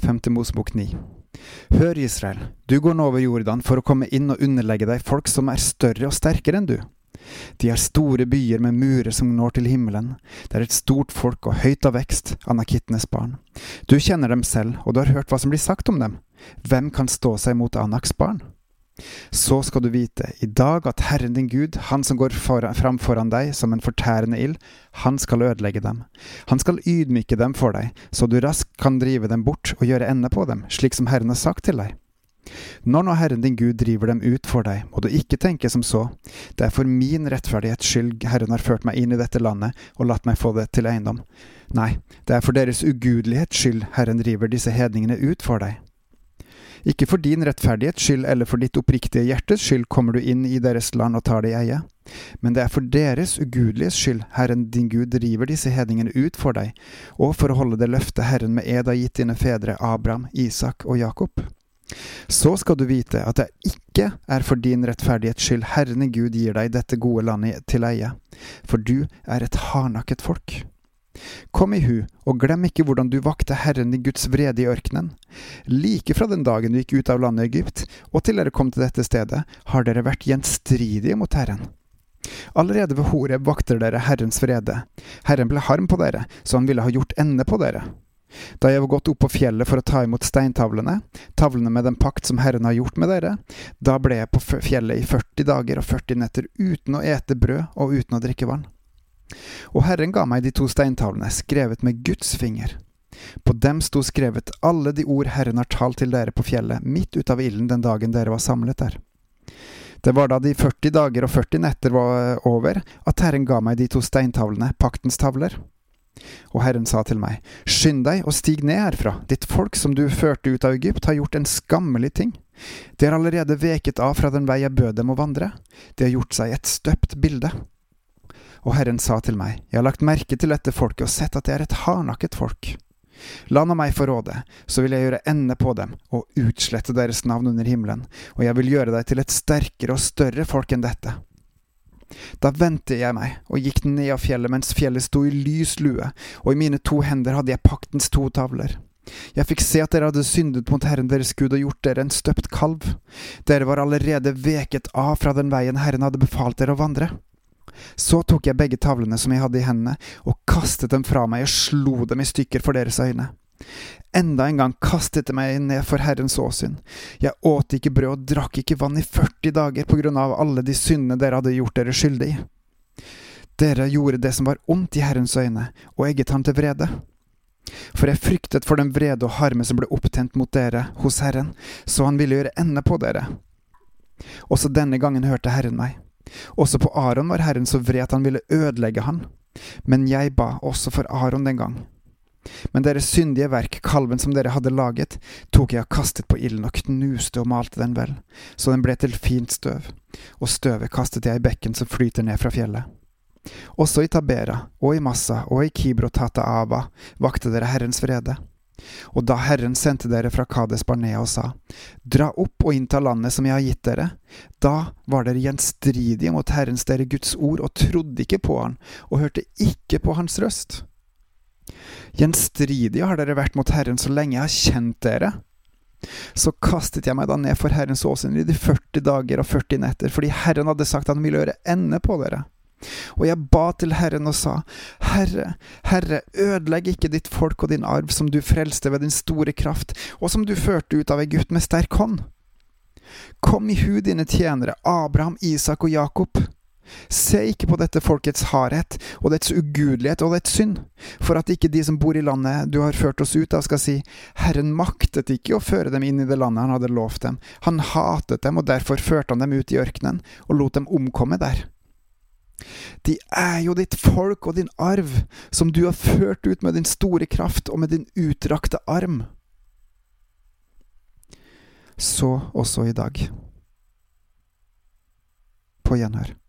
5. Mosebok 9. Hør, Israel, du går nå over Jordan for å komme inn og underlegge deg folk som er større og sterkere enn du. De er store byer med murer som når til himmelen. Det er et stort folk og høyt av vekst, anakittenes barn. Du kjenner dem selv, og du har hørt hva som blir sagt om dem. Hvem kan stå seg mot Anaks barn? Så skal du vite i dag at Herren din Gud, Han som går foran, fram foran deg som en fortærende ild, han skal ødelegge dem. Han skal ydmyke dem for deg, så du raskt kan drive dem bort og gjøre ende på dem, slik som Herren har sagt til deg. Når nå Herren din Gud driver dem ut for deg, må du ikke tenke som så, det er for min rettferdighets skyld Herren har ført meg inn i dette landet og latt meg få det til eiendom. Nei, det er for deres ugudelighets skyld Herren driver disse hedningene ut for deg. Ikke for din rettferdighets skyld eller for ditt oppriktige hjertes skyld kommer du inn i deres land og tar det i eie. Men det er for deres ugudeliges skyld Herren din Gud driver disse hedningene ut for deg, og for å holde det løftet Herren med ed har gitt dine fedre Abraham, Isak og Jakob. Så skal du vite at det ikke er for din rettferdighets skyld Herren Gud gir deg dette gode landet til eie, for du er et hardnakket folk. Kom i hu, og glem ikke hvordan du vakte Herren din Guds vrede i ørkenen. Like fra den dagen du gikk ut av landet Egypt, og til dere kom til dette stedet, har dere vært gjenstridige mot Herren. Allerede ved Horeb vakter dere Herrens vrede. Herren ble harm på dere, så han ville ha gjort ende på dere. Da jeg var gått opp på fjellet for å ta imot steintavlene, tavlene med den pakt som Herren har gjort med dere, da ble jeg på fjellet i 40 dager og 40 netter uten å ete brød og uten å drikke vann. Og Herren ga meg de to steintavlene, skrevet med Guds finger. På dem sto skrevet alle de ord Herren har talt til dere på fjellet, midt ut av ilden den dagen dere var samlet der. Det var da de 40 dager og 40 netter var over, at Herren ga meg de to steintavlene, paktens tavler. Og Herren sa til meg, Skynd deg og stig ned herfra, ditt folk som du førte ut av Egypt, har gjort en skammelig ting. De har allerede veket av fra den vei jeg bød dem å vandre, de har gjort seg et støpt bilde. Og Herren sa til meg, Jeg har lagt merke til dette folket og sett at det er et hardnakket folk. La nå meg få råde, så vil jeg gjøre ende på dem og utslette deres navn under himmelen, og jeg vil gjøre deg til et sterkere og større folk enn dette. Da vendte jeg meg og gikk ned av fjellet mens fjellet sto i lys lue, og i mine to hender hadde jeg paktens to tavler. Jeg fikk se at dere hadde syndet mot Herren deres Gud og gjort dere en støpt kalv. Dere var allerede veket av fra den veien Herren hadde befalt dere å vandre. Så tok jeg begge tavlene som jeg hadde i hendene, og kastet dem fra meg og slo dem i stykker for deres øyne. Enda en gang kastet jeg meg ned for Herrens åsyn. Jeg åt ikke brød og drakk ikke vann i 40 dager på grunn av alle de syndene dere hadde gjort dere skyldig i. Dere gjorde det som var ondt i Herrens øyne, og egget han til vrede. For jeg fryktet for den vrede og harme som ble opptent mot dere hos Herren, så han ville gjøre ende på dere. Også denne gangen hørte Herren meg. Også på Aron var Herren så vred at han ville ødelegge han. Men jeg ba også for Aron den gang. Men deres syndige verk, kalven som dere hadde laget, tok jeg og kastet på ilden og knuste og malte den vel, så den ble til fint støv, og støvet kastet jeg i bekken som flyter ned fra fjellet. Også i Tabera og i Massa og i Kibrotata Ava vakte dere Herrens vrede. Og da Herren sendte dere fra Kades Barnea og sa, Dra opp og innta landet som jeg har gitt dere, da var dere gjenstridige mot Herrens dere Guds ord og trodde ikke på han, og hørte ikke på hans røst. Gjenstridige har dere vært mot Herren så lenge jeg har kjent dere. Så kastet jeg meg da ned for Herrens åsyn i de 40 dager og 40 netter, fordi Herren hadde sagt at han ville gjøre ende på dere. Og jeg ba til Herren og sa, Herre, Herre, ødelegg ikke ditt folk og din arv som du frelste ved din store kraft, og som du førte ut av Egypt med sterk hånd. Kom i hu dine tjenere, Abraham, Isak og Jakob. Se ikke på dette folkets hardhet og dets ugudelighet og dets synd, for at ikke de som bor i landet du har ført oss ut av, skal si, Herren maktet ikke å føre dem inn i det landet han hadde lovt dem, han hatet dem, og derfor førte han dem ut i ørkenen og lot dem omkomme der. De er jo ditt folk og din arv, som du har ført ut med din store kraft og med din utrakte arm. Så også i dag. På gjenhør.